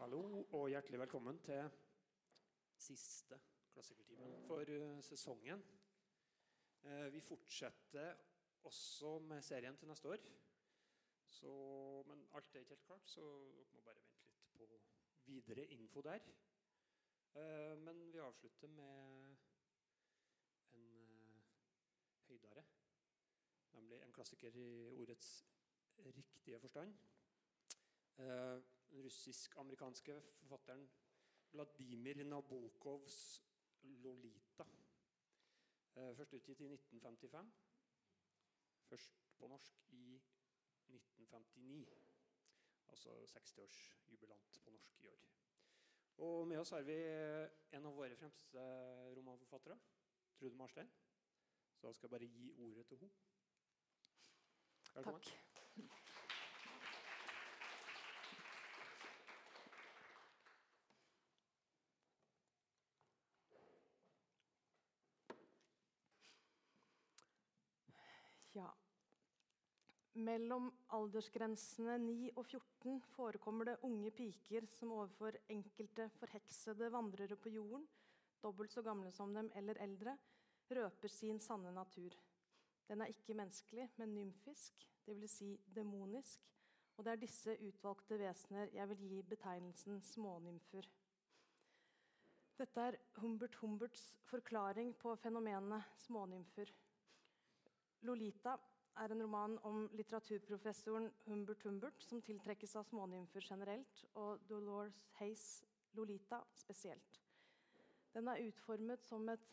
Hallo og hjertelig velkommen til siste klassikertimen for uh, sesongen. Uh, vi fortsetter også med serien til neste år. Så, men alt er ikke helt klart, så dere må bare vente litt på videre info der. Uh, men vi avslutter med en høydare. Nemlig en klassiker i ordets riktige forstand. Den russisk-amerikanske forfatteren Vladimir Nabokovs 'Lolita'. Først utgitt i 1955. Først på norsk i 1959. Altså 60-årsjubilant på norsk i år. Og med oss har vi en av våre fremste romanforfattere, Trude Marstein. Så da skal jeg bare gi ordet til henne. Velkommen. Takk. Ja. Mellom aldersgrensene 9 og 14 forekommer det unge piker som overfor enkelte forheksede vandrere på jorden, dobbelt så gamle som dem eller eldre, røper sin sanne natur. Den er ikke menneskelig, men nymfisk, dvs. Si demonisk. Og det er disse utvalgte vesener jeg vil gi betegnelsen smånymfer. Dette er Humbert Humberts forklaring på fenomenet smånymfer. Lolita er en roman om litteraturprofessoren Humbert Humbert, som tiltrekkes av smånymfer generelt, og Dolores Hayes Lolita spesielt. Den er utformet som et,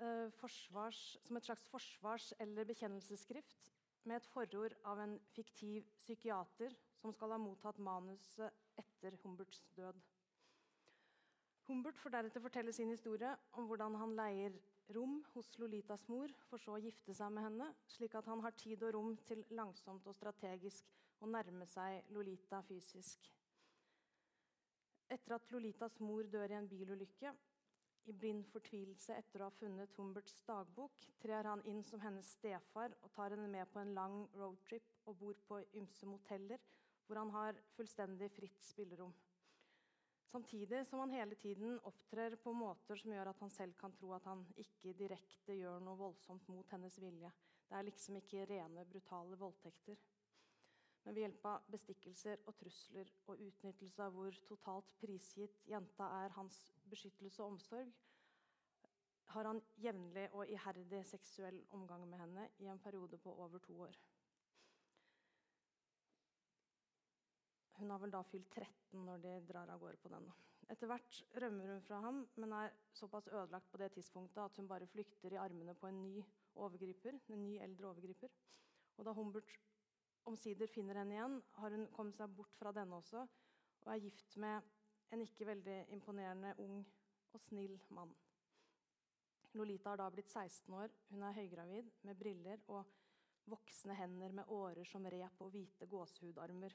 uh, forsvars, som et slags forsvars- eller bekjennelsesskrift med et forord av en fiktiv psykiater som skal ha mottatt manuset etter Humberts død. Humbert får deretter fortelle sin historie om hvordan han leier rom hos Lolitas mor, for så å gifte seg med henne, slik at han har tid og rom til langsomt og strategisk å nærme seg Lolita fysisk. Etter at Lolitas mor dør i en bilulykke, i blind fortvilelse etter å ha funnet Humberts dagbok, trer han inn som hennes stefar og tar henne med på en lang roadtrip og bor på ymse moteller, hvor han har fullstendig fritt spillerom. Samtidig som han hele tiden opptrer på måter som gjør at han selv kan tro at han ikke direkte gjør noe voldsomt mot hennes vilje. Det er liksom ikke rene, brutale voldtekter. Men ved hjelp av bestikkelser og trusler og utnyttelse av hvor totalt prisgitt jenta er hans beskyttelse og omsorg, har han jevnlig og iherdig seksuell omgang med henne i en periode på over to år. Hun har vel da fylt 13 når de drar av gårde på den. Etter hvert rømmer hun fra ham, men er såpass ødelagt på det tidspunktet at hun bare flykter i armene på en ny overgriper, en ny eldre overgriper. Og da Humbert omsider finner henne igjen, har hun kommet seg bort fra denne også og er gift med en ikke veldig imponerende ung og snill mann. Lolita har da blitt 16 år. Hun er høygravid med briller og voksne hender med årer som rep og hvite gåsehudarmer.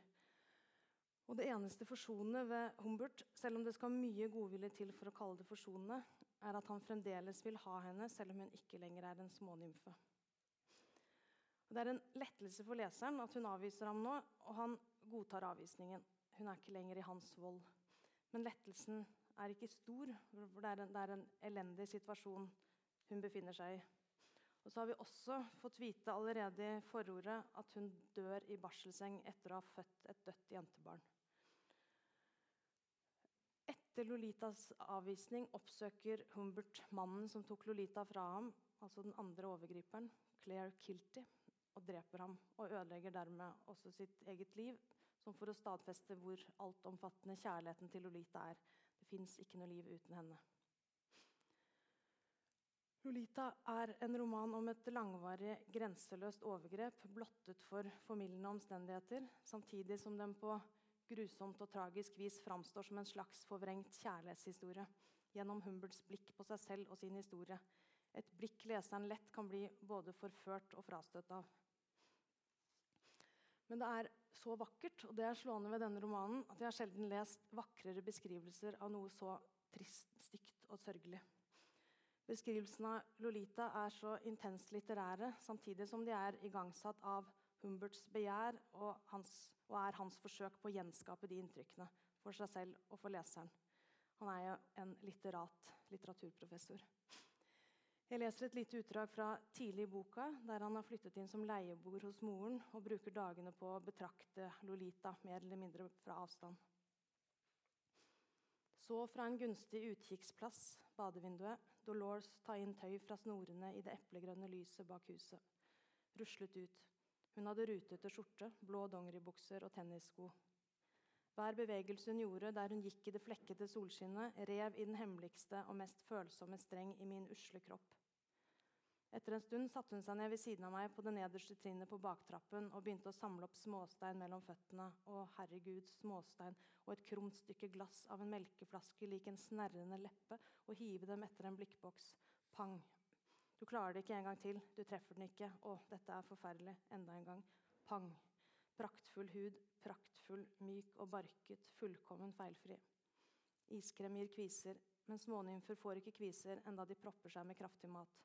Og det eneste forsonende ved Humbert, selv om det skal mye godvilje til for å kalle det forsonende, er at han fremdeles vil ha henne, selv om hun ikke lenger er en smånymfe. Det er en lettelse for leseren at hun avviser ham nå, og han godtar avvisningen. Hun er ikke lenger i hans vold. Men lettelsen er ikke stor, for det er en, det er en elendig situasjon hun befinner seg i. Og så har vi også fått vite allerede i forordet at hun dør i barselseng etter å ha født et dødt jentebarn. Etter Lolitas avvisning oppsøker Humbert mannen som tok Lolita fra ham, altså den andre overgriperen, Claire Kilty, og dreper ham. Og ødelegger dermed også sitt eget liv, som for å stadfeste hvor altomfattende kjærligheten til Lolita er. Det fins ikke noe liv uten henne. Lolita er en roman om et langvarig, grenseløst overgrep blottet for formildende omstendigheter, samtidig som den på grusomt og tragisk vis framstår som en slags forvrengt kjærlighetshistorie gjennom Humberts blikk på seg selv og sin historie. Et blikk leseren lett kan bli både forført og frastøtt av. Men det er så vakkert, og det er slående ved denne romanen, at jeg har sjelden lest vakrere beskrivelser av noe så trist, stygt og sørgelig. Beskrivelsen av Lolita er så intenst litterære, samtidig som de er igangsatt av Humberts begjær og, hans, og er hans forsøk på å gjenskape de inntrykkene for seg selv og for leseren. Han er jo en litterat, litteraturprofessor. Jeg leser et lite utdrag fra tidlig i boka, der han har flyttet inn som leieboer hos moren og bruker dagene på å betrakte Lolita mer eller mindre fra avstand. Så fra en gunstig utkikksplass, badevinduet, Dolores ta inn tøy fra snorene i det eplegrønne lyset bak huset. Ruslet ut. Hun hadde rutete skjorte, blå dongeribukser og tennissko. Hver bevegelse hun gjorde der hun gikk i det flekkete solskinnet, rev i den hemmeligste og mest følsomme streng i min usle kropp. Etter en stund satte hun seg ned ved siden av meg på det nederste trinnet på baktrappen og begynte å samle opp småstein mellom føttene. Å, herregud, småstein og et kromt stykke glass av en melkeflaske lik en snerrende leppe og hive dem etter en blikkboks. Pang. Du klarer det ikke en gang til. Du treffer den ikke. Å, dette er forferdelig. Enda en gang. Pang. Praktfull hud, praktfull, myk og barket, fullkommen feilfri. Iskrem gir kviser, men smånymfer får ikke kviser enda de propper seg med kraftig mat.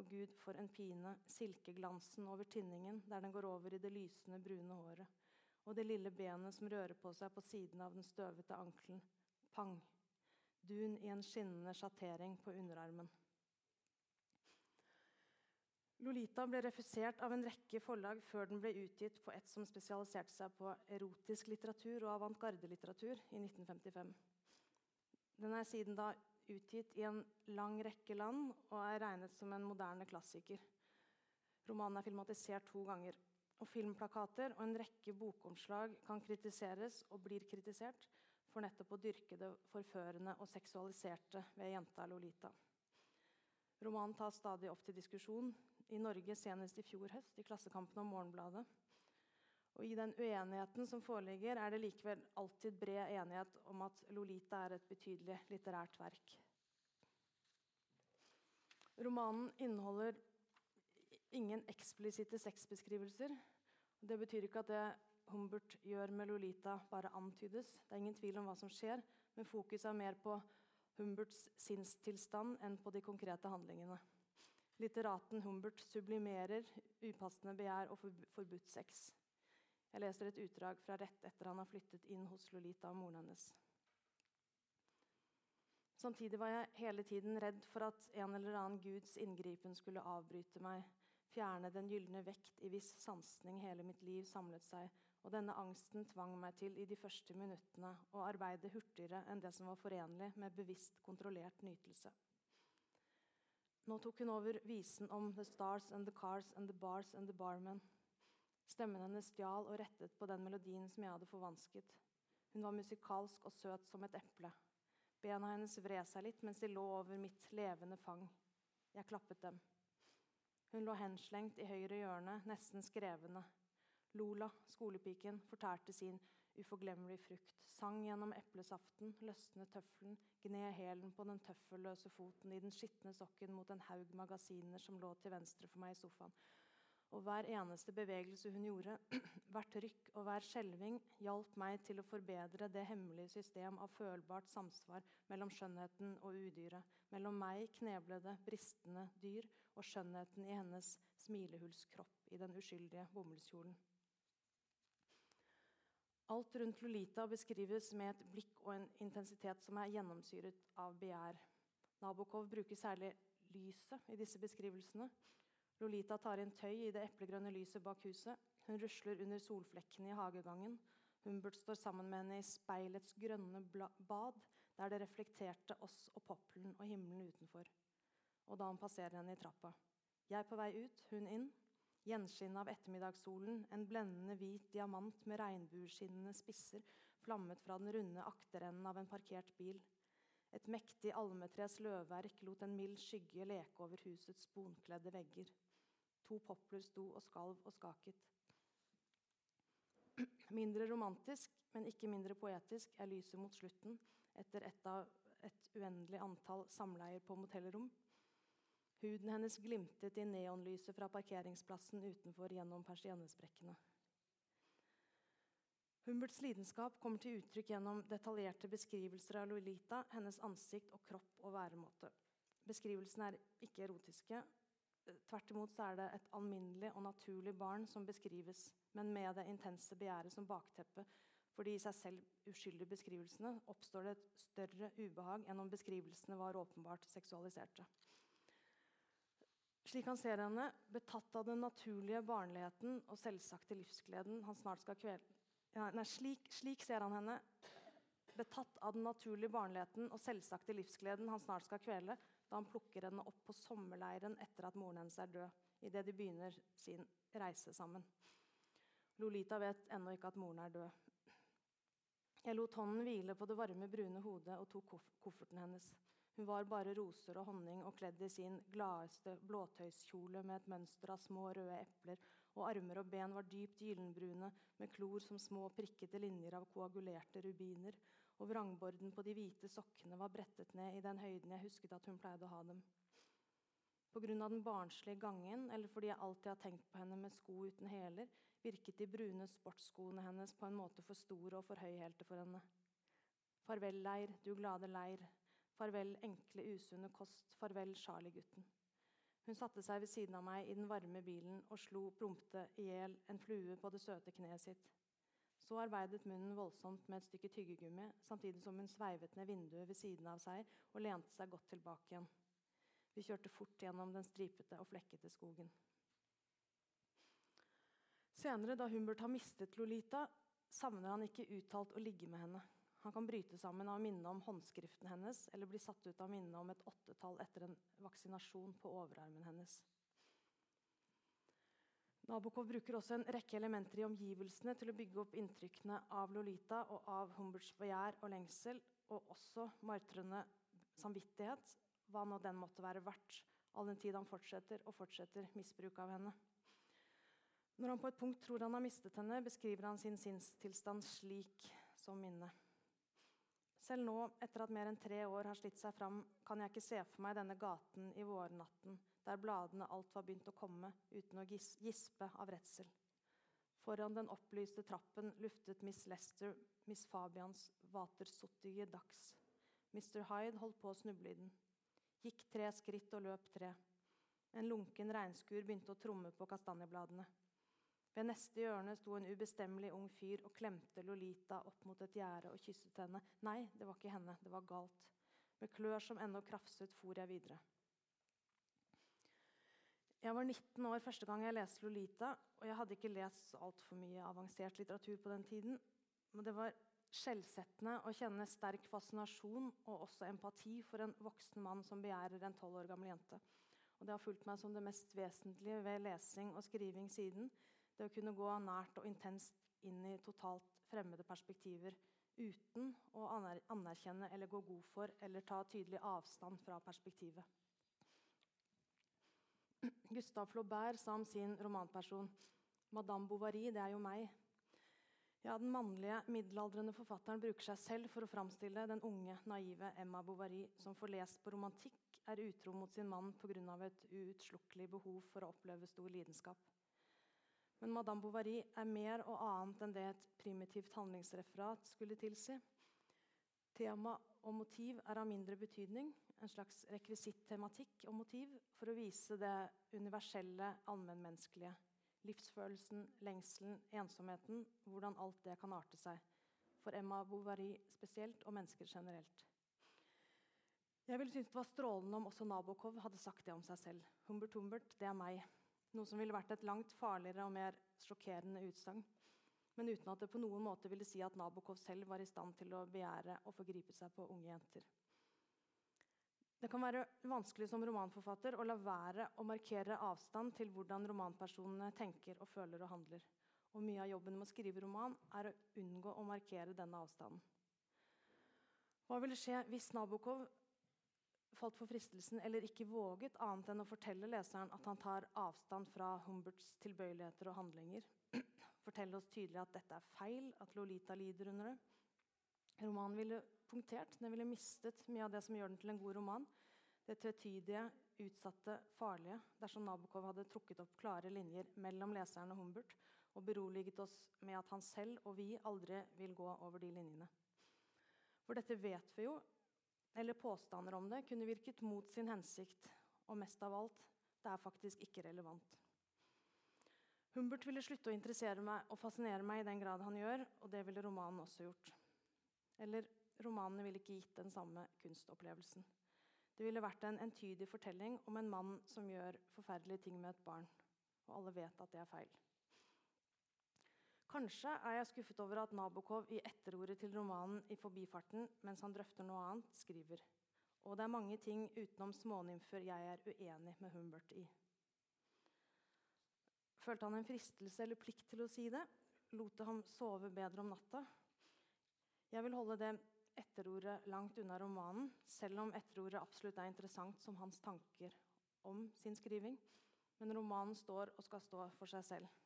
Og Gud, for en pine, silkeglansen over tinningen der den går over i det lysende, brune håret. Og det lille benet som rører på seg på siden av den støvete ankelen. Pang! Dun i en skinnende sjattering på underarmen. Lolita ble refusert av en rekke forlag før den ble utgitt på et som spesialiserte seg på erotisk litteratur og avantgardelitteratur i 1955. Den er siden da utgitt i en lang rekke land og er regnet som en moderne klassiker. Romanen er filmatisert to ganger. Og filmplakater og en rekke bokomslag kan kritiseres og blir kritisert for nettopp å dyrke det forførende og seksualiserte ved jenta Lolita. Romanen tas stadig opp til diskusjon, i Norge senest i fjor høst i Klassekampen og Morgenbladet. Og I den uenigheten som foreligger, er det likevel alltid bred enighet om at Lolita er et betydelig litterært verk. Romanen inneholder ingen eksplisitte sexbeskrivelser. Det betyr ikke at det Humbert gjør med Lolita, bare antydes. Det er ingen tvil om hva som skjer, men fokuset er mer på Humberts sinnstilstand enn på de konkrete handlingene. Litteraten Humbert sublimerer upassende begjær og forbudt sex. Jeg leser et utdrag fra rett etter han har flyttet inn hos Lolita og moren hennes. Samtidig var jeg hele tiden redd for at en eller annen guds inngripen skulle avbryte meg, fjerne den gylne vekt i hvis sansning hele mitt liv samlet seg, og denne angsten tvang meg til i de første minuttene å arbeide hurtigere enn det som var forenlig med bevisst kontrollert nytelse. Nå tok hun over visen om The Stars and the Cars and the Bars and the Barmen. Stemmen hennes stjal og rettet på den melodien som jeg hadde forvansket. Hun var musikalsk og søt som et eple. Bena hennes vred seg litt mens de lå over mitt levende fang. Jeg klappet dem. Hun lå henslengt i høyre hjørne, nesten skrevende. Lola, skolepiken, fortærte sin uforglemmelige frukt, sang gjennom eplesaften, løsnet tøffelen, gned hælen på den tøffelløse foten i den skitne sokken mot en haug magasiner som lå til venstre for meg i sofaen, og hver eneste bevegelse hun gjorde, hvert rykk og hver skjelving, hjalp meg til å forbedre det hemmelige system av følbart samsvar mellom skjønnheten og udyret, mellom meg, kneblede, bristende dyr, og skjønnheten i hennes smilehullskropp i den uskyldige bomullskjolen. Alt rundt Lolita beskrives med et blikk og en intensitet som er gjennomsyret av begjær. Nabokov bruker særlig lyset i disse beskrivelsene. Lolita tar inn tøy i det eplegrønne lyset bak huset. Hun rusler under solflekkene i hagegangen. Humbert står sammen med henne i speilets grønne bad, der det reflekterte oss og poppelen og himmelen utenfor. Og da han passerer henne i trappa. Jeg på vei ut, hun inn. Gjenskinnet av ettermiddagssolen, en blendende hvit diamant med regnbueskinnende spisser flammet fra den runde akterenden av en parkert bil. Et mektig almetres løvverk lot en mild skygge leke over husets sponkledde vegger. To popler sto og skalv og skaket. Mindre romantisk, men ikke mindre poetisk, er lyset mot slutten, etter et av et uendelig antall samleier på motellrom. Huden hennes glimtet i neonlyset fra parkeringsplassen utenfor gjennom persiennesprekkene. Humberts lidenskap kommer til uttrykk gjennom detaljerte beskrivelser av Lolita, hennes ansikt og kropp og væremåte. Beskrivelsene er ikke erotiske, Tvert imot er det et alminnelig og naturlig barn som beskrives, men med det intense begjæret som bakteppe. Fordi i seg selv uskyldige beskrivelsene oppstår det et større ubehag enn om beskrivelsene var åpenbart seksualiserte. Slik han ser henne, betatt av den naturlige barnligheten og selvsagte livsgleden han snart skal kvele Nei, slik, slik ser han henne, betatt av den naturlige barnligheten og selvsagte livsgleden han snart skal kvele, da han plukker henne opp på sommerleiren etter at moren hennes er død, idet de begynner sin reise sammen. Lolita vet ennå ikke at moren er død. Jeg lot hånden hvile på det varme, brune hodet og tok koff kofferten hennes. Hun var bare roser og honning og kledd i sin gladeste blåtøyskjole med et mønster av små, røde epler, og armer og ben var dypt gyllenbrune med klor som små, prikkete linjer av koagulerte rubiner, og vrangborden på de hvite sokkene var brettet ned i den høyden jeg husket at hun pleide å ha dem. Pga. den barnslige gangen, eller fordi jeg alltid har tenkt på henne med sko uten hæler, virket de brune sportsskoene hennes på en måte for store og for høyhælte for henne. Farvel, leir, du glade leir. Farvel, enkle, usunne kost. Farvel, Charlie-gutten. Hun satte seg ved siden av meg i den varme bilen og slo prompte i hjel en flue på det søte kneet sitt. Så arbeidet munnen voldsomt med et stykke tyggegummi, samtidig som hun sveivet ned vinduet ved siden av seg og lente seg godt tilbake igjen. Vi kjørte fort gjennom den stripete og flekkete skogen. Senere, da Humbert har mistet Lolita, savner han ikke uttalt å ligge med henne. Han kan bryte sammen av minnet om håndskriften hennes eller bli satt ut av minnet om et åttetall etter en vaksinasjon på overarmen hennes. Nabokov bruker også en rekke elementer i omgivelsene til å bygge opp inntrykkene av Lolita og av Humberts begjær og lengsel, og også martrende samvittighet, hva nå den måtte være verdt, all den tid han fortsetter og fortsetter misbruk av henne. Når han på et punkt tror han har mistet henne, beskriver han sin sinnstilstand slik som minne. Selv nå, etter at mer enn tre år har slitt seg fram, kan jeg ikke se for meg denne gaten i vårnatten der bladene alt var begynt å komme, uten å gispe av redsel. Foran den opplyste trappen luftet Miss Lester Miss Fabians vatersottige dags. Mr. Hyde holdt på å snuble i den. Gikk tre skritt og løp tre. En lunken regnskur begynte å tromme på kastanjebladene. Ved neste hjørne sto en ubestemmelig ung fyr og klemte Lolita opp mot et gjerde og kysset henne. Nei, det var ikke henne, det var galt. Med klør som ennå krafset, for jeg videre. Jeg var 19 år første gang jeg leste Lolita, og jeg hadde ikke lest altfor mye avansert litteratur på den tiden. Men det var skjellsettende å kjenne sterk fascinasjon og også empati for en voksen mann som begjærer en tolv år gammel jente. Og det har fulgt meg som det mest vesentlige ved lesing og skriving siden. Det å kunne gå nært og intenst inn i totalt fremmede perspektiver uten å anerkjenne eller gå god for eller ta tydelig avstand fra perspektivet. Gustav Flaubert sa om sin romanperson Madame Bovary, det er jo meg. Ja, Den mannlige, middelaldrende forfatteren bruker seg selv for å framstille den unge, naive Emma Bovary, som får lest på romantikk, er utro mot sin mann pga. et uutslukkelig behov for å oppleve stor lidenskap. Men Madame Bovary er mer og annet enn det et primitivt handlingsreferat skulle tilsi. Tema og motiv er av mindre betydning, en slags rekvisitt-tematikk og motiv for å vise det universelle, allmennmenneskelige. Livsfølelsen, lengselen, ensomheten, hvordan alt det kan arte seg. For Emma Bovary spesielt, og mennesker generelt. Jeg ville synes det var strålende om også Nabokov hadde sagt det om seg selv. Humbert Humbert, det er meg. Noe som ville vært et langt farligere og mer sjokkerende utsagn. Men uten at det på noen måte ville si at Nabokov selv var i stand til å begjære og forgripe seg på unge jenter. Det kan være vanskelig som romanforfatter å la være å markere avstand til hvordan romanpersonene tenker og føler og handler. Og mye av jobben med å skrive roman er å unngå å markere denne avstanden. Hva ville skje hvis Nabokov falt for fristelsen eller ikke våget annet enn å fortelle leseren at han tar avstand fra Humberts tilbøyeligheter og handlinger? Fortelle oss tydelig at dette er feil, at Lolita lider under det. Romanen ville punktert. Den ville mistet mye av det som gjør den til en god roman. Det tvetydige, utsatte, farlige, dersom Nabokov hadde trukket opp klare linjer mellom leseren og Humbert og beroliget oss med at han selv og vi aldri vil gå over de linjene. For dette vet vi jo, eller påstander om det, kunne virket mot sin hensikt, og mest av alt Det er faktisk ikke relevant. Humbert ville slutte å interessere meg og fascinere meg i den grad han gjør, og det ville romanen også gjort. Eller romanene ville ikke gitt den samme kunstopplevelsen. Det ville vært en entydig fortelling om en mann som gjør forferdelige ting med et barn. Og alle vet at det er feil. Kanskje er jeg skuffet over at Nabokov i etterordet til romanen i forbifarten, mens han drøfter noe annet, skriver og det er mange ting utenom smånymfer jeg er uenig med Humbert i. Følte han en fristelse eller plikt til å si det? Lot det ham sove bedre om natta? Jeg vil holde det etterordet langt unna romanen, selv om etterordet absolutt er interessant som hans tanker om sin skriving. Men romanen står og skal stå for seg selv.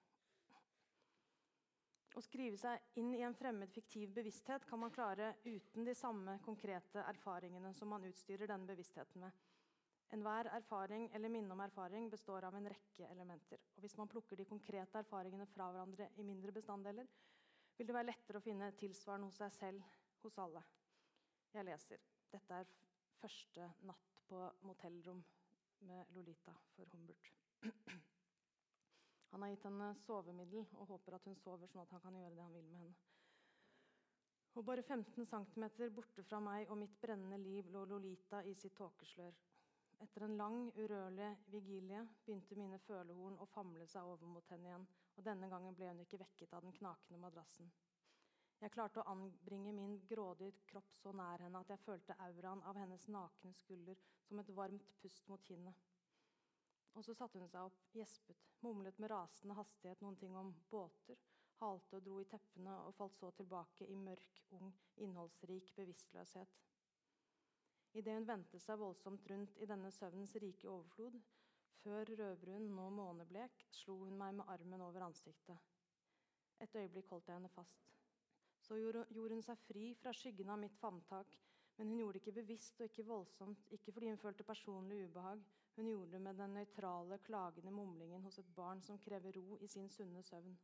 Å skrive seg inn i en fremmed, fiktiv bevissthet kan man klare uten de samme konkrete erfaringene som man utstyrer denne bevisstheten med. Enhver erfaring eller minne om erfaring består av en rekke elementer. Og hvis man plukker de konkrete erfaringene fra hverandre i mindre bestanddeler, vil det være lettere å finne tilsvarende hos seg selv hos alle. Jeg leser. Dette er første natt på motellrom med Lolita for Humbert. Han har gitt henne sovemiddel og håper at hun sover, sånn at han kan gjøre det han vil med henne. Og bare 15 cm borte fra meg og mitt brennende liv lå Lolita i sitt tåkeslør. Etter en lang, urørlig vigilie begynte mine følehorn å famle seg over mot henne igjen, og denne gangen ble hun ikke vekket av den knakende madrassen. Jeg klarte å anbringe min grådige kropp så nær henne at jeg følte auraen av hennes nakne skulder som et varmt pust mot kinnet. Og så satte hun seg opp, gjespet, mumlet med rasende hastighet noen ting om båter, halte og dro i teppene og falt så tilbake i mørk, ung, innholdsrik bevisstløshet. Idet hun vendte seg voldsomt rundt i denne søvnens rike overflod, før rødbrun, nå måneblek, slo hun meg med armen over ansiktet. Et øyeblikk holdt jeg henne fast. Så gjorde hun seg fri fra skyggen av mitt favntak, men hun gjorde det ikke bevisst og ikke voldsomt, ikke fordi hun følte personlig ubehag, hun gjorde det med den nøytrale, klagende mumlingen hos et barn som krever ro i sin sunne søvn.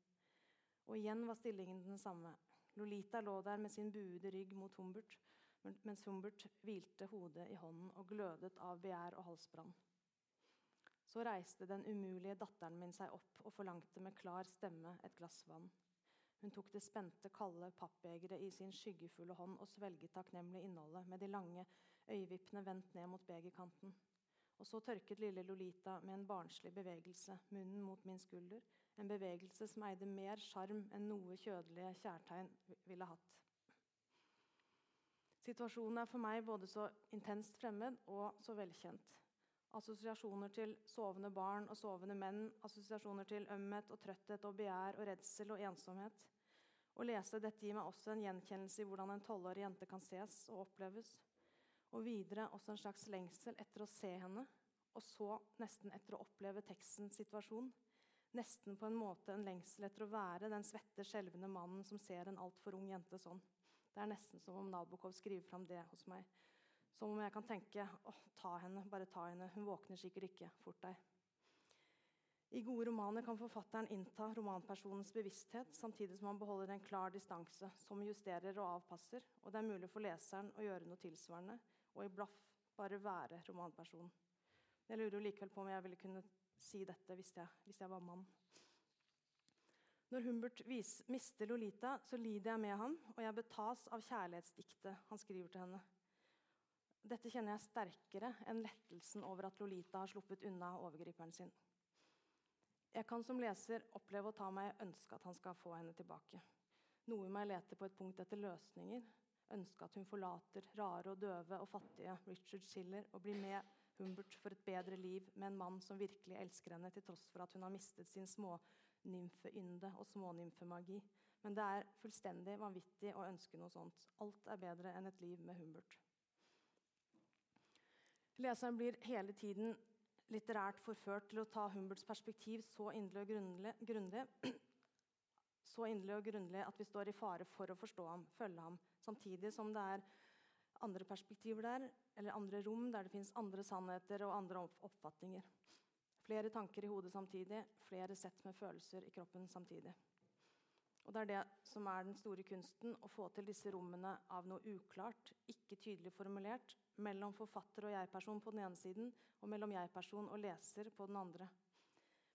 Og igjen var stillingen den samme. Lolita lå der med sin buede rygg mot Humbert, mens Humbert hvilte hodet i hånden og glødet av begjær og halsbrann. Så reiste den umulige datteren min seg opp og forlangte med klar stemme et glass vann. Hun tok det spente, kalde pappbegeret i sin skyggefulle hånd og svelget takknemlig innholdet med de lange øyevippene vendt ned mot begerkanten. Og så tørket lille Lolita med en barnslig bevegelse munnen mot min skulder, en bevegelse som eide mer sjarm enn noe kjødelige kjærtegn ville hatt. Situasjonen er for meg både så intenst fremmed og så velkjent. Assosiasjoner til sovende barn og sovende menn, assosiasjoner til ømhet og trøtthet og begjær og redsel og ensomhet. Å lese dette gir meg også en gjenkjennelse i hvordan en tolvårig jente kan ses og oppleves og videre også en slags lengsel etter å se henne, og så nesten etter å oppleve tekstens situasjon. Nesten på en måte en lengsel etter å være den svette, skjelvende mannen som ser en altfor ung jente sånn. Det er nesten som om Nabokov skriver fram det hos meg. Som om jeg kan tenke åh, ta henne, bare ta henne, hun våkner sikkert ikke, fort deg. I gode romaner kan forfatteren innta romanpersonens bevissthet, samtidig som han beholder en klar distanse, som justerer og avpasser, og det er mulig for leseren å gjøre noe tilsvarende, og i blaff bare være romanperson. Jeg lurer jo likevel på om jeg ville kunne si dette hvis jeg, hvis jeg var mann. Når Humbert vis, mister Lolita, så lider jeg med ham, og jeg betas av kjærlighetsdiktet han skriver til henne. Dette kjenner jeg sterkere enn lettelsen over at Lolita har sluppet unna overgriperen sin. Jeg kan som leser oppleve å ta meg ønske at han skal få henne tilbake. Noe i meg leter på et punkt etter løsninger, ønske at hun forlater rare og døve og fattige Richard Schiller og blir med Humbert for et bedre liv med en mann som virkelig elsker henne, til tross for at hun har mistet sin smånymfeynde og smånymfemagi. Men det er fullstendig vanvittig å ønske noe sånt. Alt er bedre enn et liv med Humbert. Leseren blir hele tiden litterært forført til å ta Humberts perspektiv så inderlig og grundig, så inderlig og grundig at vi står i fare for å forstå ham, følge ham, samtidig som det er andre perspektiver der, eller andre rom der det fins andre sannheter og andre oppfatninger. Flere tanker i hodet samtidig, flere sett med følelser i kroppen samtidig. Og det er det som er den store kunsten, å få til disse rommene av noe uklart, ikke tydelig formulert, mellom forfatter og jeg-person på den ene siden, og mellom jeg-person og leser på den andre.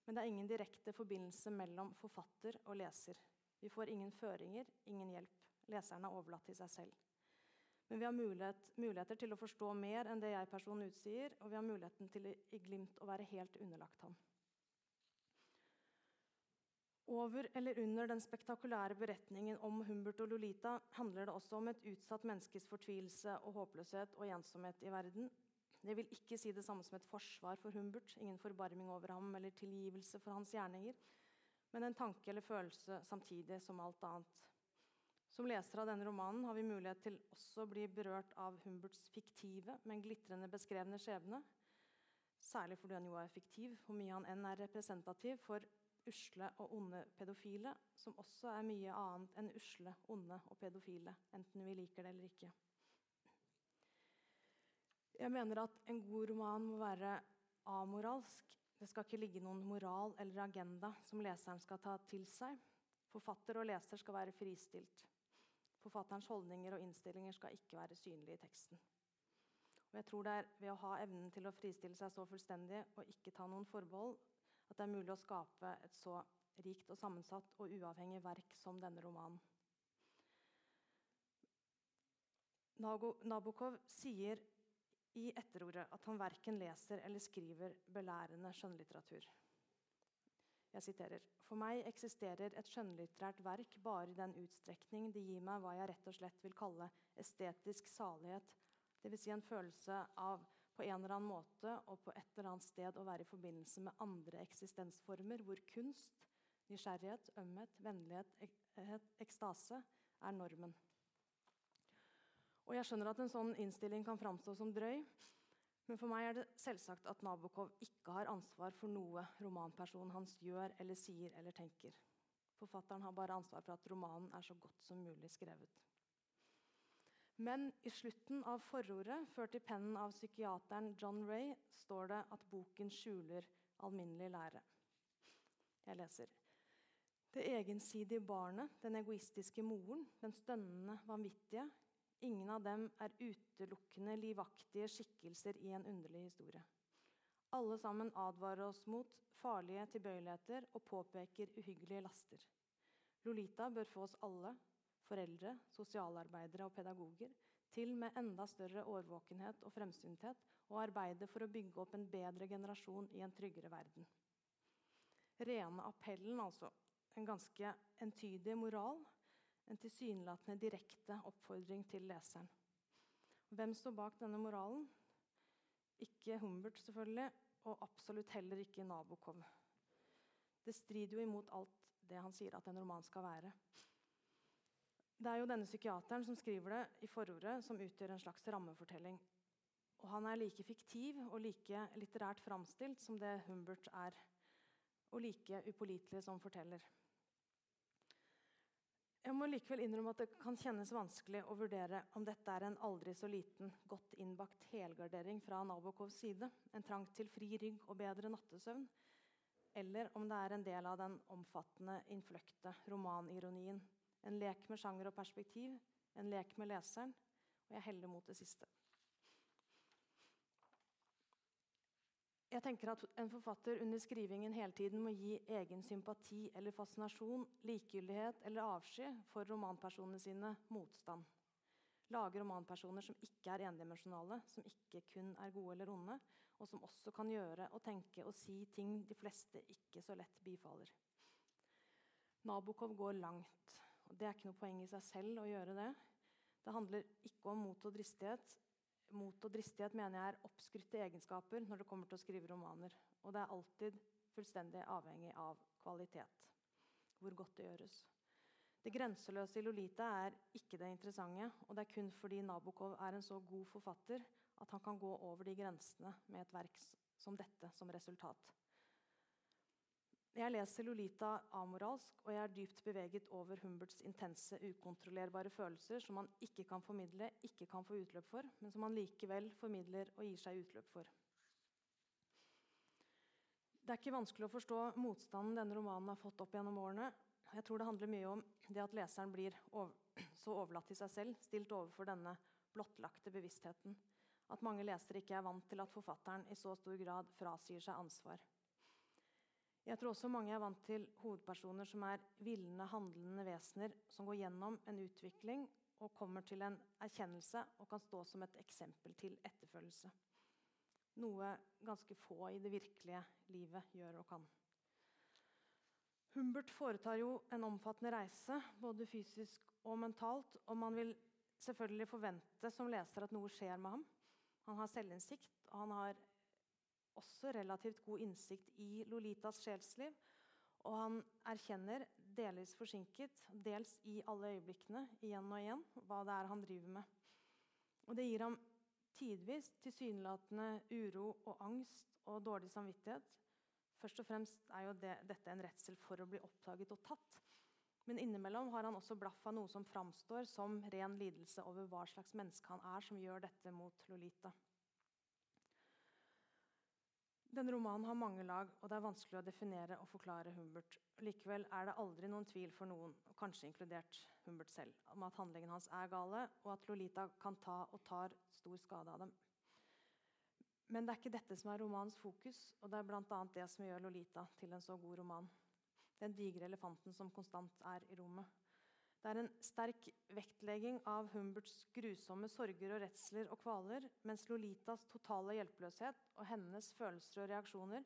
Men det er ingen direkte forbindelse mellom forfatter og leser. Vi får ingen føringer, ingen hjelp. Leseren er overlatt til seg selv. Men vi har mulighet, muligheter til å forstå mer enn det jeg-personen utsier, og vi har muligheten til i glimt å være helt underlagt ham. Over eller under den spektakulære beretningen om Humbert og Lolita handler det også om et utsatt menneskes fortvilelse og håpløshet og ensomhet i verden. Det vil ikke si det samme som et forsvar for Humbert, ingen forbarming over ham eller tilgivelse for hans gjerninger, men en tanke eller følelse samtidig som alt annet. Som leser av denne romanen har vi mulighet til også å bli berørt av Humberts fiktive, men glitrende beskrevne skjebne. Særlig fordi han jo er fiktiv, hvor mye han enn er representativ for usle og onde pedofile, som også er mye annet enn usle, onde og pedofile, enten vi liker det eller ikke. Jeg mener at en god roman må være amoralsk. Det skal ikke ligge noen moral eller agenda som leseren skal ta til seg. Forfatter og leser skal være fristilt. Forfatterens holdninger og innstillinger skal ikke være synlige i teksten. Og jeg tror det er ved å ha evnen til å fristille seg så fullstendig og ikke ta noen forbehold, at det er mulig å skape et så rikt og sammensatt og uavhengig verk som denne romanen. Nabokov sier i etterordet at han verken leser eller skriver belærende skjønnlitteratur. Jeg siterer For meg eksisterer et skjønnlitterært verk bare i den utstrekning det gir meg hva jeg rett og slett vil kalle estetisk salighet, dvs. Si en følelse av på en eller annen måte og på et eller annet sted å være i forbindelse med andre eksistensformer hvor kunst, nysgjerrighet, ømhet, vennlighet, ekstase er normen. Og Jeg skjønner at en sånn innstilling kan framstå som drøy, men for meg er det selvsagt at Nabokov ikke har ansvar for noe romanpersonen hans gjør eller sier eller tenker. Forfatteren har bare ansvar for at romanen er så godt som mulig skrevet. Men i slutten av forordet, ført i pennen av psykiateren John Ray, står det at boken skjuler alminnelig lære. Jeg leser. Det egensidige barnet, den egoistiske moren, den stønnende vanvittige, ingen av dem er utelukkende livaktige skikkelser i en underlig historie. Alle sammen advarer oss mot farlige tilbøyeligheter og påpeker uhyggelige laster. Lolita bør få oss alle, foreldre, sosialarbeidere og pedagoger til med enda større årvåkenhet og fremsynthet å arbeide for å bygge opp en bedre generasjon i en tryggere verden. Rene appellen, altså. En ganske entydig moral. En tilsynelatende direkte oppfordring til leseren. Hvem står bak denne moralen? Ikke Humbert, selvfølgelig, og absolutt heller ikke Nabokov. Det strider jo imot alt det han sier at en roman skal være. Det er jo denne psykiateren som skriver det i forordet, som utgjør en slags rammefortelling. Og han er like fiktiv og like litterært framstilt som det Humbert er. Og like upålitelig som forteller. Jeg må likevel innrømme at det kan kjennes vanskelig å vurdere om dette er en aldri så liten, godt innbakt helgardering fra Nabokovs side, en trang til fri rygg og bedre nattesøvn, eller om det er en del av den omfattende, innfløkte romanironien en lek med sjanger og perspektiv, en lek med leseren, og jeg heller mot det siste. Jeg tenker at En forfatter under skrivingen hele tiden må gi egen sympati eller fascinasjon, likegyldighet eller avsky for romanpersonene sine motstand. Lage romanpersoner som ikke er endimensjonale, som ikke kun er gode eller onde, og som også kan gjøre og tenke og si ting de fleste ikke så lett bifaller. Nabokov går langt. Og Det er ikke noe poeng i seg selv å gjøre det. Det handler ikke om mot og dristighet. Mot og dristighet mener jeg er oppskrytte egenskaper når det kommer til å skrive romaner. Og det er alltid fullstendig avhengig av kvalitet. Hvor godt det gjøres. Det grenseløse i Lolita er ikke det interessante, og det er kun fordi Nabokov er en så god forfatter at han kan gå over de grensene med et verk som dette som resultat. Jeg leser Lolita amoralsk, og jeg er dypt beveget over Humberts intense, ukontrollerbare følelser som han ikke kan formidle, ikke kan få utløp for, men som han likevel formidler og gir seg utløp for. Det er ikke vanskelig å forstå motstanden denne romanen har fått opp gjennom årene. Jeg tror det handler mye om Det at leseren blir så overlatt til seg selv, stilt overfor denne blottlagte bevisstheten. At mange lesere ikke er vant til at forfatteren i så stor grad frasier seg ansvar. Jeg tror også mange er vant til hovedpersoner som er villende, handlende vesener som går gjennom en utvikling og kommer til en erkjennelse og kan stå som et eksempel til etterfølgelse. Noe ganske få i det virkelige livet gjør og kan. Humbert foretar jo en omfattende reise, både fysisk og mentalt, og man vil selvfølgelig forvente som leser at noe skjer med ham. Han har selvinnsikt, og han har også relativt god innsikt i Lolitas sjelsliv. Og han erkjenner, delvis forsinket, dels i alle øyeblikkene, igjen og igjen, hva det er han driver med. Og det gir ham tidvis tilsynelatende uro og angst og dårlig samvittighet. Først og fremst er jo det, dette en redsel for å bli oppdaget og tatt. Men innimellom har han også blaff av noe som framstår som ren lidelse over hva slags menneske han er som gjør dette mot Lolita. Denne romanen har mange lag, og det er vanskelig å definere og forklare Humbert. Likevel er det aldri noen tvil for noen, kanskje inkludert Humbert selv, om at handlingen hans er gale, og at Lolita kan ta og tar stor skade av dem. Men det er ikke dette som er romanens fokus, og det er bl.a. det som gjør Lolita til en så god roman. Den digre elefanten som konstant er i rommet. Det er en sterk vektlegging av Humberts grusomme sorger og redsler og kvaler, mens Lolitas totale hjelpeløshet og hennes følelser og reaksjoner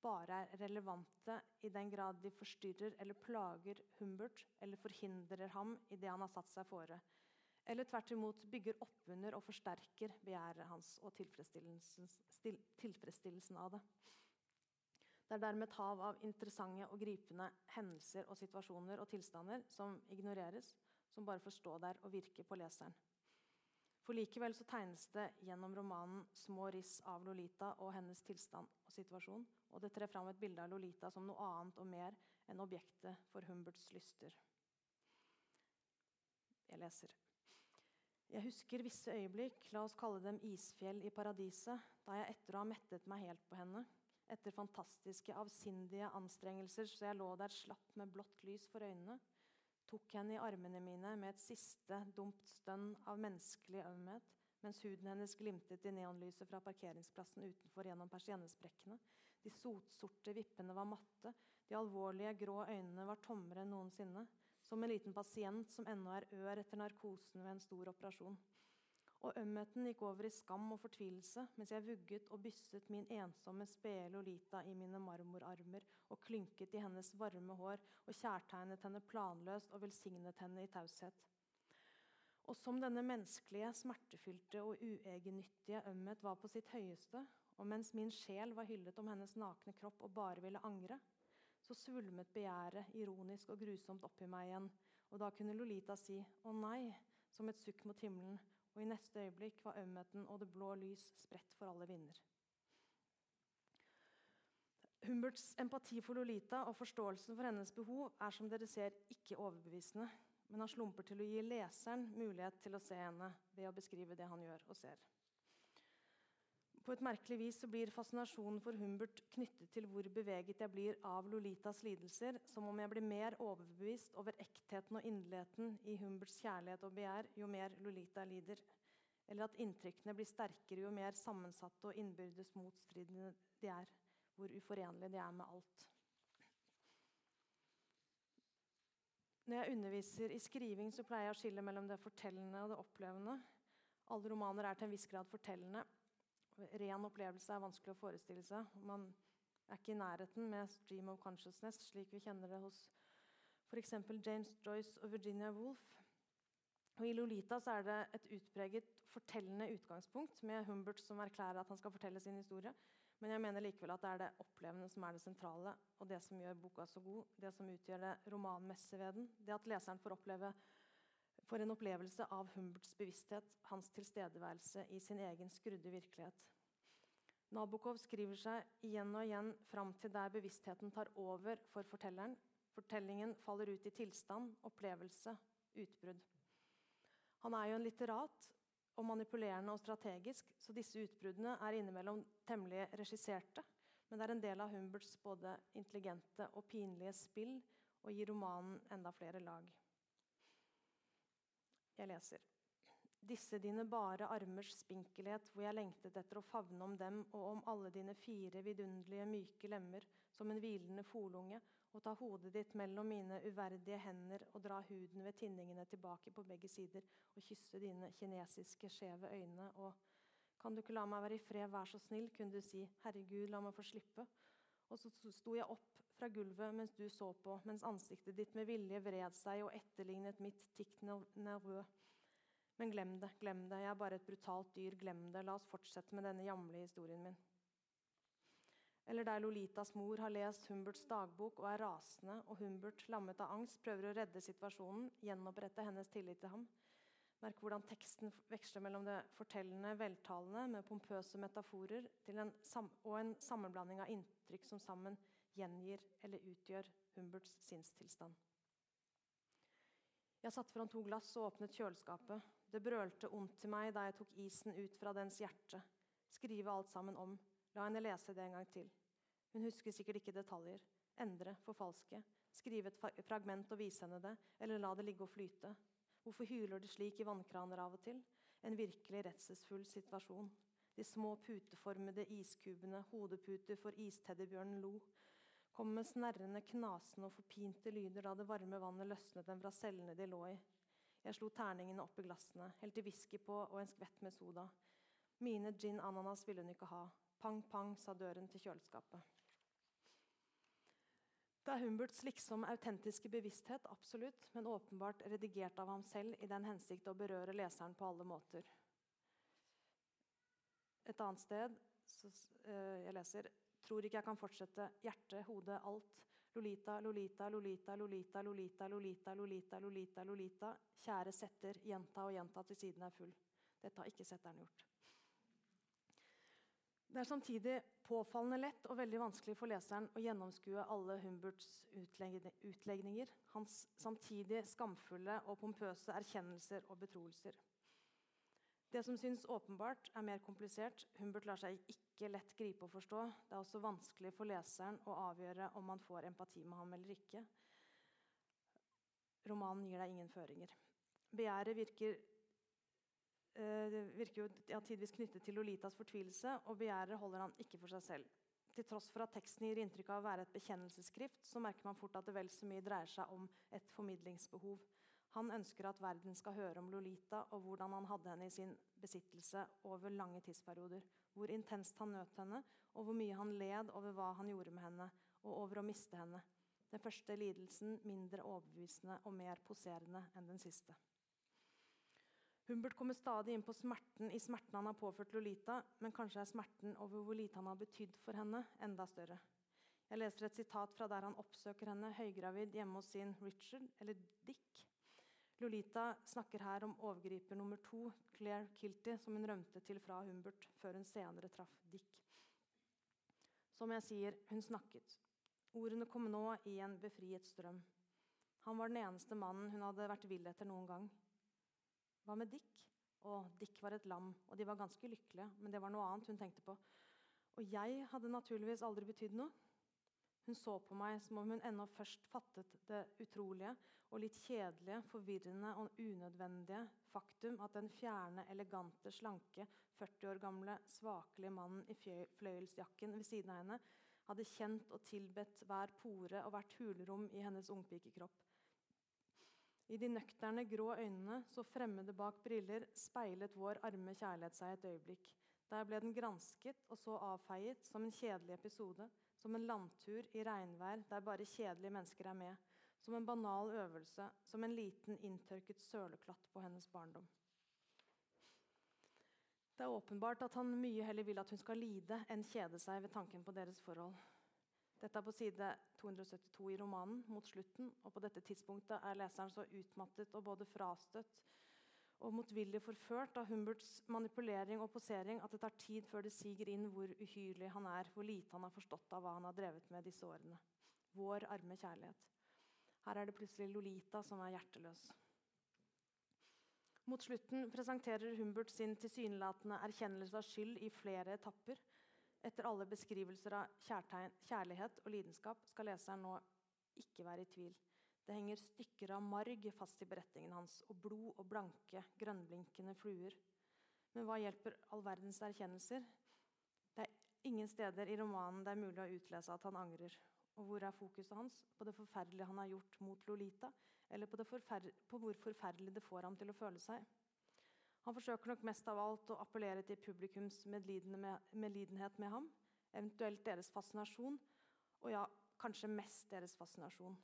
bare er relevante i den grad de forstyrrer eller plager Humbert eller forhindrer ham i det han har satt seg fore. Eller tvert imot bygger oppunder og forsterker begjæret hans og tilfredsstillelsen, tilfredsstillelsen av det. Det er dermed et hav av interessante og gripende hendelser og situasjoner og tilstander som ignoreres, som bare får stå der og virke på leseren. For likevel så tegnes det gjennom romanen små riss av Lolita og hennes tilstand og situasjon, og det trer fram et bilde av Lolita som noe annet og mer enn objektet for Humberts lyster. Jeg leser. Jeg husker visse øyeblikk, la oss kalle dem isfjell i paradiset, da jeg etter å ha mettet meg helt på henne, etter fantastiske, avsindige anstrengelser så jeg lå der slapp med blått lys for øynene, tok henne i armene mine med et siste dumt stønn av menneskelig ømhet, mens huden hennes glimtet i neonlyset fra parkeringsplassen utenfor gjennom persiennesprekkene. De sotsorte vippene var matte, de alvorlige, grå øynene var tommere enn noensinne. Som en liten pasient som ennå er ør etter narkosen ved en stor operasjon. Og ømheten gikk over i skam og fortvilelse mens jeg vugget og bysset min ensomme, spede Lolita i mine marmorarmer og klynket i hennes varme hår og kjærtegnet henne planløst og velsignet henne i taushet. Og som denne menneskelige, smertefylte og uegennyttige ømhet var på sitt høyeste, og mens min sjel var hyllet om hennes nakne kropp og bare ville angre, så svulmet begjæret ironisk og grusomt opp i meg igjen, og da kunne Lolita si 'Å nei', som et sukk mot himmelen, og i neste øyeblikk var ømheten og det blå lys spredt for alle vinder. Humberts empati for Lolita og forståelsen for hennes behov er som dere ser ikke overbevisende, men han slumper til å gi leseren mulighet til å se henne ved å beskrive det han gjør og ser. På et merkelig vis så blir fascinasjonen for Humbert knyttet til hvor beveget jeg blir av Lolitas lidelser, som om jeg blir mer overbevist over ektheten og inderligheten i Humberts kjærlighet og begjær jo mer Lolita lider. Eller at inntrykkene blir sterkere jo mer sammensatte og innbyrdes motstridende de er. Hvor uforenlige de er med alt. Når jeg underviser i skriving, så pleier jeg å skille mellom det fortellende og det opplevende. Alle romaner er til en viss grad fortellende ren opplevelse er vanskelig å forestille seg. Man er ikke i nærheten med 'stream of consciousness', slik vi kjenner det hos f.eks. James Joyce og Virginia Woolf. Og I 'Lolita' er det et utpreget fortellende utgangspunkt, med Humbert som erklærer at han skal fortelle sin historie. Men jeg mener likevel at det er det opplevende som er det sentrale, og det som gjør boka så god. Det som utgjør det romanmessige ved den. Det at leseren får oppleve for en opplevelse av Humberts bevissthet, hans tilstedeværelse i sin egen skrudde virkelighet. Nabokov skriver seg igjen og igjen fram til der bevisstheten tar over for fortelleren. Fortellingen faller ut i tilstand, opplevelse, utbrudd. Han er jo en litterat og manipulerende og strategisk, så disse utbruddene er innimellom temmelig regisserte. Men det er en del av Humberts både intelligente og pinlige spill og gir romanen enda flere lag. Jeg leser. Disse dine bare armers spinkelhet, hvor jeg lengtet etter å favne om dem og om alle dine fire vidunderlige, myke lemmer, som en hvilende folunge, og ta hodet ditt mellom mine uverdige hender og dra huden ved tinningene tilbake på begge sider og kysse dine kinesiske, skjeve øyne og Kan du ikke la meg være i fred, vær så snill, kunne du si. Herregud, la meg få slippe. Og så sto jeg opp fra gulvet mens du så på, mens ansiktet ditt med vilje vred seg og etterlignet mitt tic nervø. Men glem det, glem det, jeg er bare et brutalt dyr, glem det, la oss fortsette med denne jamle historien min. Eller der Lolitas mor har lest Humberts dagbok og er rasende, og Humbert, lammet av angst, prøver å redde situasjonen, gjenopprette hennes tillit til ham. Merk hvordan teksten veksler mellom det fortellende, veltalende med pompøse metaforer en og en sammenblanding av inntrykk som sammen gjengir eller utgjør Humberts sinnstilstand. Jeg satte fram to glass og åpnet kjøleskapet. Det brølte ondt til meg da jeg tok isen ut fra dens hjerte. Skrive alt sammen om. La henne lese det en gang til. Hun husker sikkert ikke detaljer. Endre, forfalske. Skrive et fragment og vise henne det, eller la det ligge og flyte. Hvorfor hyler det slik i vannkraner av og til? En virkelig redselsfull situasjon. De små puteformede iskubene, hodeputer for isteddybjørnen lo, kom med snerrende, knasende og forpinte lyder da det varme vannet løsnet dem fra cellene de lå i. Jeg slo terningene opp i glassene, helte whisky på og en skvett med soda. Mine gin ananas ville hun ikke ha. Pang, pang, sa døren til kjøleskapet. Det er Humberts liksom autentiske bevissthet, absolutt, men åpenbart redigert av ham selv i den hensikt å berøre leseren på alle måter. Et annet sted så, uh, jeg leser Tror ikke jeg kan fortsette. Hjerte, hode, alt. Lolita, Lolita, Lolita, Lolita, Lolita, Lolita, Lolita, Lolita, Lolita. Kjære setter, gjenta og gjenta til siden er full. Dette har ikke setteren gjort. Det er samtidig påfallende lett og veldig vanskelig for leseren å gjennomskue alle Humberts utlegninger, hans samtidig skamfulle og pompøse erkjennelser og betroelser. Det som syns åpenbart, er mer komplisert. Humbert lar seg ikke lett gripe og forstå. Det er også vanskelig for leseren å avgjøre om man får empati med ham eller ikke. Romanen gir deg ingen føringer. Begjæret virker Eh, virker jo ja, tidvis knyttet til Lolitas fortvilelse, og begjæret holder han ikke for seg selv. Til tross for at teksten gir inntrykk av å være et bekjennelsesskrift, så merker man fort at det vel så mye dreier seg om et formidlingsbehov. Han ønsker at verden skal høre om Lolita og hvordan han hadde henne i sin besittelse over lange tidsperioder. Hvor intenst han nøt henne, og hvor mye han led over hva han gjorde med henne, og over å miste henne. Den første lidelsen mindre overbevisende og mer poserende enn den siste. Humbert kommer stadig inn på smerten i smerten han har påført Lolita, men kanskje er smerten over hvor lite han har betydd for henne, enda større. Jeg leser et sitat fra der han oppsøker henne høygravid hjemme hos sin Richard, eller Dick. Lolita snakker her om overgriper nummer to, Claire Kilty, som hun rømte til fra Humbert før hun senere traff Dick. Som jeg sier, hun snakket. Ordene kom nå i en befriet strøm. Han var den eneste mannen hun hadde vært vill etter noen gang. Hva med Dick? Og Dick var et lam, og de var ganske lykkelige, men det var noe annet hun tenkte på. Og jeg hadde naturligvis aldri betydd noe. Hun så på meg som om hun ennå først fattet det utrolige og litt kjedelige, forvirrende og unødvendige faktum at den fjerne, elegante, slanke, 40 år gamle, svakelige mannen i fløyelsjakken ved siden av henne hadde kjent og tilbedt hver pore og hvert hulrom i hennes ungpikekropp. I de nøkterne, grå øynene, så fremmede bak briller, speilet vår arme kjærlighet seg et øyeblikk. Der ble den gransket og så avfeiet som en kjedelig episode, som en landtur i regnvær der bare kjedelige mennesker er med, som en banal øvelse, som en liten inntørket søleklatt på hennes barndom. Det er åpenbart at han mye heller vil at hun skal lide enn kjede seg ved tanken på deres forhold. Dette er på side 272 i romanen, mot slutten. og På dette tidspunktet er leseren så utmattet og både frastøtt og motvillig forført av Humberts manipulering og posering at det tar tid før det siger inn hvor uhyrlig han er, hvor lite han har forstått av hva han har drevet med disse årene. Vår arme kjærlighet. Her er det plutselig Lolita som er hjerteløs. Mot slutten presenterer Humbert sin tilsynelatende erkjennelse av skyld i flere etapper. Etter alle beskrivelser av kjærlighet og lidenskap skal leseren nå ikke være i tvil. Det henger stykker av marg fast i beretningen hans, og blod og blanke, grønnblinkende fluer. Men hva hjelper all verdens erkjennelser? Det er ingen steder i romanen det er mulig å utlese at han angrer. Og hvor er fokuset hans? På det forferdelige han har gjort mot Lolita, eller på, på hvor forferdelig det får ham til å føle seg? Han forsøker nok mest av alt å appellere til publikums medlidenhet med ham, eventuelt deres fascinasjon, og ja, kanskje mest deres fascinasjon.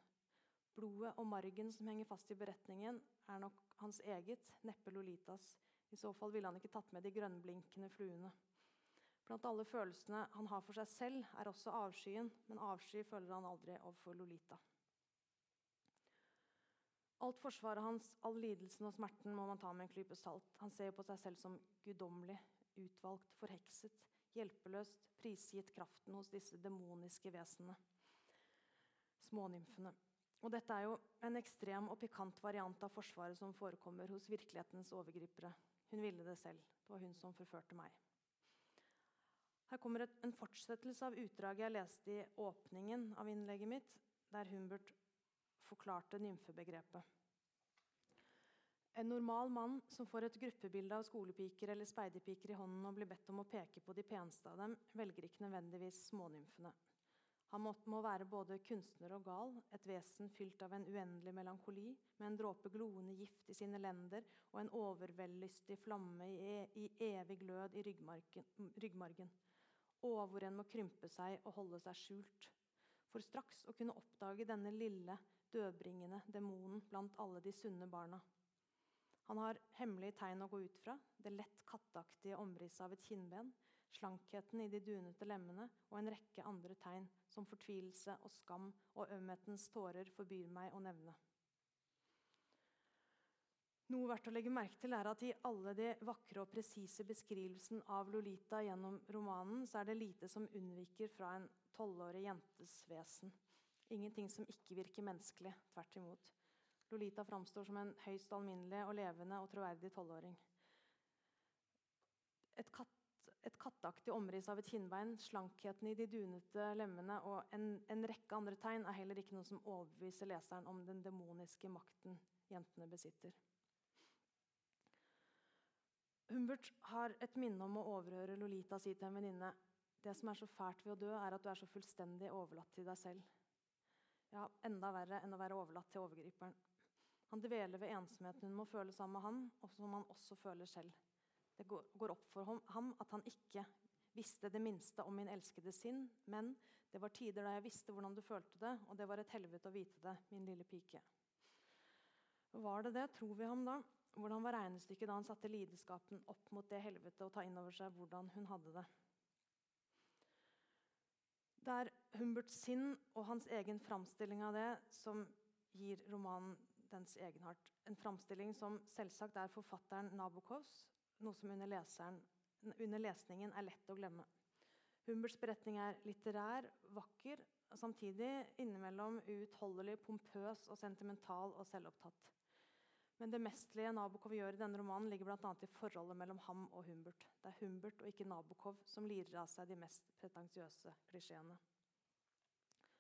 Blodet og margen som henger fast i beretningen, er nok hans eget, neppe Lolitas. I så fall ville han ikke tatt med de grønnblinkende fluene. Blant alle følelsene han har for seg selv, er også avskyen, men avsky føler han aldri overfor Lolita. Alt forsvaret hans, all lidelsen og smerten må man ta med en klype salt. Han ser på seg selv som guddommelig, utvalgt, forhekset, hjelpeløst, prisgitt kraften hos disse demoniske vesenene. Smånymfene. Og dette er jo en ekstrem og pikant variant av forsvaret som forekommer hos virkelighetens overgripere. Hun ville det selv. Det var hun som forførte meg. Her kommer et, en fortsettelse av utdraget jeg leste i åpningen av innlegget mitt, der Humbert forklarte nymfebegrepet. En normal mann som får et gruppebilde av skolepiker eller speiderpiker i hånden og blir bedt om å peke på de peneste av dem, velger ikke nødvendigvis smånymfene. Han må, må være både kunstner og gal, et vesen fylt av en uendelig melankoli, med en dråpe gloende gift i sine lender og en overvellystig flamme i, i evig glød i ryggmargen og hvor en må krympe seg og holde seg skjult. For straks å kunne oppdage denne lille, dødbringende demonen blant alle de sunne barna. Han har hemmelige tegn å gå ut fra, det lett katteaktige omrisset av et kinnben, slankheten i de dunete lemmene og en rekke andre tegn som fortvilelse og skam og ømhetens tårer forbyr meg å nevne. Noe verdt å legge merke til er at I alle de vakre og presise beskrivelsen av Lolita gjennom romanen, så er det lite som unnviker fra en tolvårig jentes vesen. Ingenting som ikke virker menneskelig. Tvert imot. Lolita framstår som en høyst alminnelig og levende og troverdig tolvåring. Et, katt, et katteaktig omriss av et kinnbein, slankheten i de dunete lemmene og en, en rekke andre tegn er heller ikke noe som overbeviser leseren om den demoniske makten jentene besitter. Humbert har et minne om å overhøre Lolita si til en venninne det som er så fælt ved å dø, er at du er så fullstendig overlatt til deg selv. Ja, enda verre enn å være overlatt til overgriperen. Han dveler ved ensomheten hun må føle sammen med han, og som han også føler selv. Det går opp for ham at han ikke visste det minste om min elskede sinn, men det var tider da jeg visste hvordan du følte det, og det var et helvete å vite det, min lille pike. Var det det? Tror vi ham da? Hvordan var regnestykket da han satte lidenskapen opp mot det helvete og ta inn over seg hvordan hun hadde det? Det er Humberts sinn og hans egen framstilling av det som gir romanen dens egenart. En framstilling som selvsagt er forfatteren Nabokovs, noe som under, leseren, under lesningen er lett å glemme. Humberts beretning er litterær, vakker, og samtidig innimellom uutholdelig pompøs og sentimental og selvopptatt. Men det mestlige Nabokov gjør i denne romanen, ligger bl.a. i forholdet mellom ham og Humbert. Det er Humbert og ikke Nabokov som lirer av seg de mest pretensiøse klisjeene.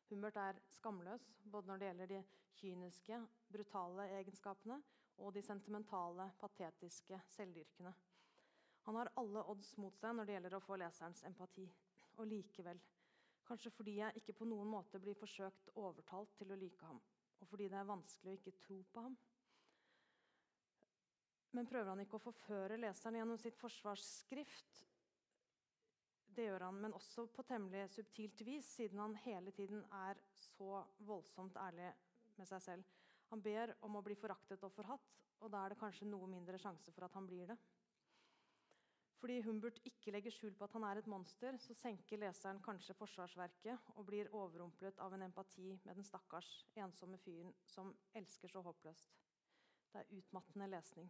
Humbert er skamløs både når det gjelder de kyniske, brutale egenskapene og de sentimentale, patetiske, selvdyrkene. Han har alle odds mot seg når det gjelder å få leserens empati. Og likevel, kanskje fordi jeg ikke på noen måte blir forsøkt overtalt til å like ham, og fordi det er vanskelig å ikke tro på ham, men prøver han ikke å forføre leseren gjennom sitt forsvarsskrift? Det gjør han, men også på temmelig subtilt vis, siden han hele tiden er så voldsomt ærlig med seg selv. Han ber om å bli foraktet og forhatt, og da er det kanskje noe mindre sjanse for at han blir det. Fordi Humbert ikke legger skjul på at han er et monster, så senker leseren kanskje forsvarsverket og blir overrumplet av en empati med den stakkars, ensomme fyren som elsker så håpløst. Det er utmattende lesning.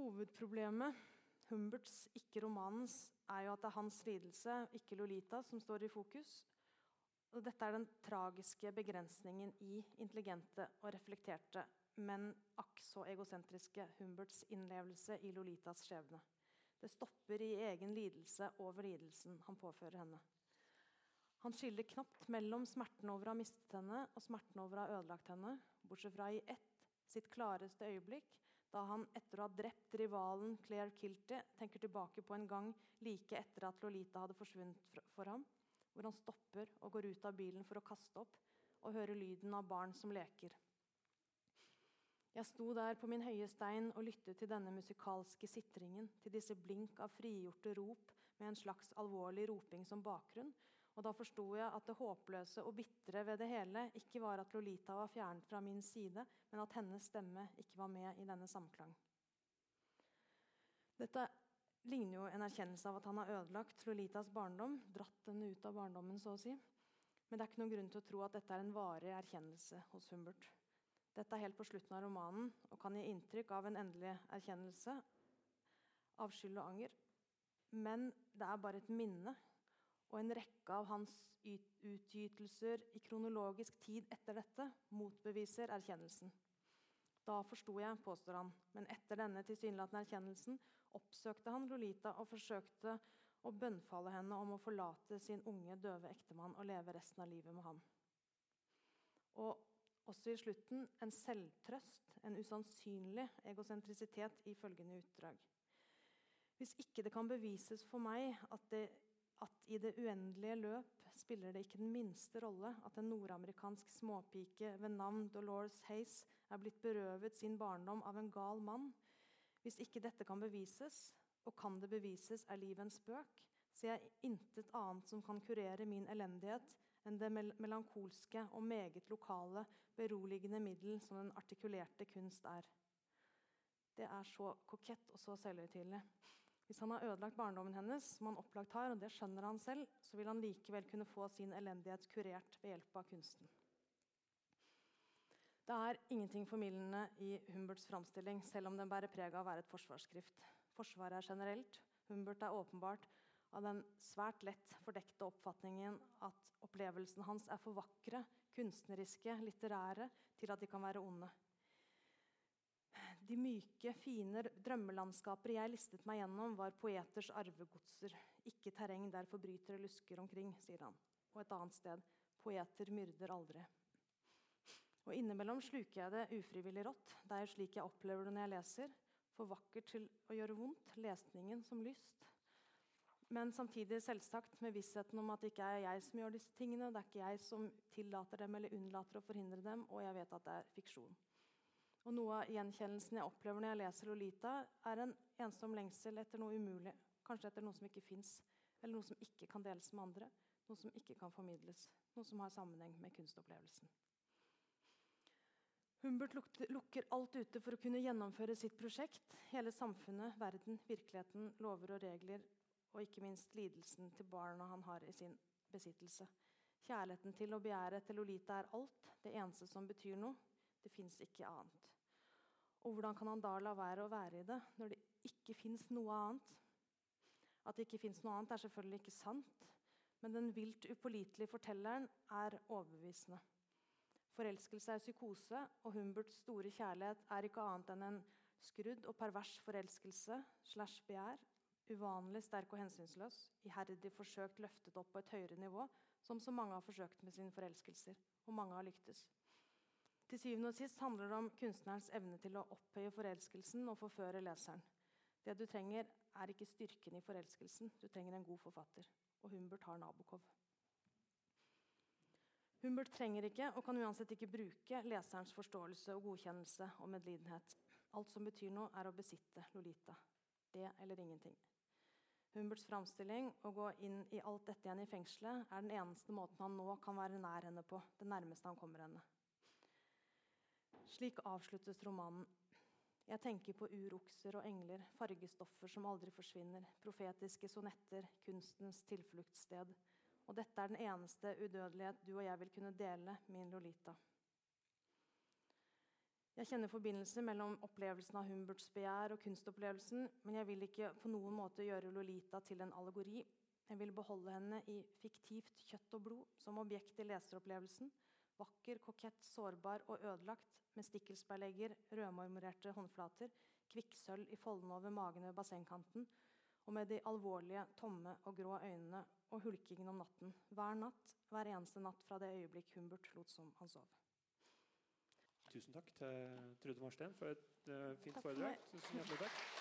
Hovedproblemet, Humberts, ikke romanens, er jo at det er hans lidelse, ikke Lolita, som står i fokus. Og dette er den tragiske begrensningen i intelligente og reflekterte, men akk så egosentriske Humberts innlevelse i Lolitas skjebne. Det stopper i egen lidelse over lidelsen han påfører henne. Han skiller knapt mellom smerten over å ha mistet henne og smerten over å ha ødelagt henne, bortsett fra i ett, sitt klareste øyeblikk, da han etter å ha drept rivalen Claire Kilty tenker tilbake på en gang like etter at Lolita hadde forsvunnet for ham, hvor han stopper og går ut av bilen for å kaste opp og høre lyden av barn som leker. Jeg sto der på min høye stein og lyttet til denne musikalske sitringen, til disse blink av frigjorte rop med en slags alvorlig roping som bakgrunn, og da forsto jeg at det håpløse og bitre ved det hele ikke var at Lolita var fjernet fra min side, men at hennes stemme ikke var med i denne samklang. Dette ligner jo en erkjennelse av at han har ødelagt Lolitas barndom, dratt henne ut av barndommen, så å si. Men det er ikke noen grunn til å tro at dette er en varig erkjennelse hos Humbert. Dette er helt på slutten av romanen og kan gi inntrykk av en endelig erkjennelse av skyld og anger. Men det er bare et minne og en rekke av hans utgytelser i kronologisk tid etter dette motbeviser erkjennelsen. Da forsto jeg, påstår han, men etter denne tilsynelatende erkjennelsen oppsøkte han Lolita og forsøkte å bønnfalle henne om å forlate sin unge, døve ektemann og leve resten av livet med ham. Og også i slutten en selvtrøst, en usannsynlig egosentrisitet i følgende utdrag. Hvis ikke det kan bevises for meg at det at i det uendelige løp spiller det ikke den minste rolle at en nordamerikansk småpike ved navn Dolores Hays er blitt berøvet sin barndom av en gal mann. Hvis ikke dette kan bevises, og kan det bevises er livet en spøk, ser jeg intet annet som kan kurere min elendighet enn det mel melankolske og meget lokale, beroligende middel som den artikulerte kunst er. Det er så kokett og så selvhøytidelig. Hvis han har ødelagt barndommen hennes, som han opplagt har, og det skjønner han selv, så vil han likevel kunne få sin elendighet kurert ved hjelp av kunsten. Det er ingenting formildende i Humberts framstilling, selv om den bærer preg av å være et forsvarsskrift. Forsvaret er generelt. Humbert er åpenbart av den svært lett fordekte oppfatningen at opplevelsene hans er for vakre, kunstneriske, litterære til at de kan være onde. De myke, fine drømmelandskaper jeg listet meg gjennom, var poeters arvegodser, ikke terreng der forbrytere lusker omkring, sier han. Og et annet sted poeter myrder aldri. Og Innimellom sluker jeg det ufrivillig rått. Det er jo slik jeg opplever det når jeg leser. For vakkert til å gjøre vondt, lesningen som lyst. Men samtidig selvsagt med vissheten om at det ikke er jeg som gjør disse tingene. Det er ikke jeg som tillater dem eller unnlater å forhindre dem, og jeg vet at det er fiksjon. Og Noe av gjenkjennelsen jeg opplever når jeg leser Lolita, er en ensom lengsel etter noe umulig. Kanskje etter noe som ikke fins, eller noe som ikke kan deles med andre. Noe som ikke kan formidles. Noe som har sammenheng med kunstopplevelsen. Humbert lukker alt ute for å kunne gjennomføre sitt prosjekt. Hele samfunnet, verden, virkeligheten, lover og regler, og ikke minst lidelsen til barna han har i sin besittelse. Kjærligheten til og begjæret til Lolita er alt, det eneste som betyr noe. Det fins ikke annet. Og hvordan kan han da la være å være i det når det ikke fins noe annet? At det ikke fins noe annet, er selvfølgelig ikke sant, men den vilt upålitelige fortelleren er overbevisende. Forelskelse er psykose, og Humberts store kjærlighet er ikke annet enn en skrudd og pervers forelskelse slash begjær, uvanlig sterk og hensynsløs, iherdig forsøkt løftet opp på et høyere nivå, som så mange har forsøkt med sine forelskelser, og mange har lyktes. Til syvende og sist handler det om kunstnerens evne til å opphøye forelskelsen og forføre leseren. Det du trenger, er ikke styrken i forelskelsen, du trenger en god forfatter. Og Humbert har Nabokov. Humbert trenger ikke, og kan uansett ikke bruke, leserens forståelse og godkjennelse og medlidenhet. Alt som betyr noe, er å besitte Lolita. Det eller ingenting. Humberts framstilling, å gå inn i alt dette igjen i fengselet, er den eneste måten han nå kan være nær henne på. Det nærmeste han kommer henne. Slik avsluttes romanen. Jeg tenker på urokser og engler, fargestoffer som aldri forsvinner, profetiske sonetter, kunstens tilfluktssted. Og dette er den eneste udødelighet du og jeg vil kunne dele, min Lolita. Jeg kjenner forbindelse mellom opplevelsen av Humberts begjær og kunstopplevelsen, men jeg vil ikke på noen måte gjøre Lolita til en allegori. Jeg vil beholde henne i fiktivt kjøtt og blod, som objekt i leseropplevelsen. Vakker, kokett, sårbar og ødelagt, med stikkelsbærlegger, rødmarmorerte håndflater, kvikksølv i foldene over magen ved bassengkanten og med de alvorlige, tomme og grå øynene og hulkingen om natten. Hver natt, hver eneste natt fra det øyeblikk Humbert lot som han sov. Tusen takk til Trude Marstein for et uh, fint Takk for foredrag. Tusen hjertelig takk.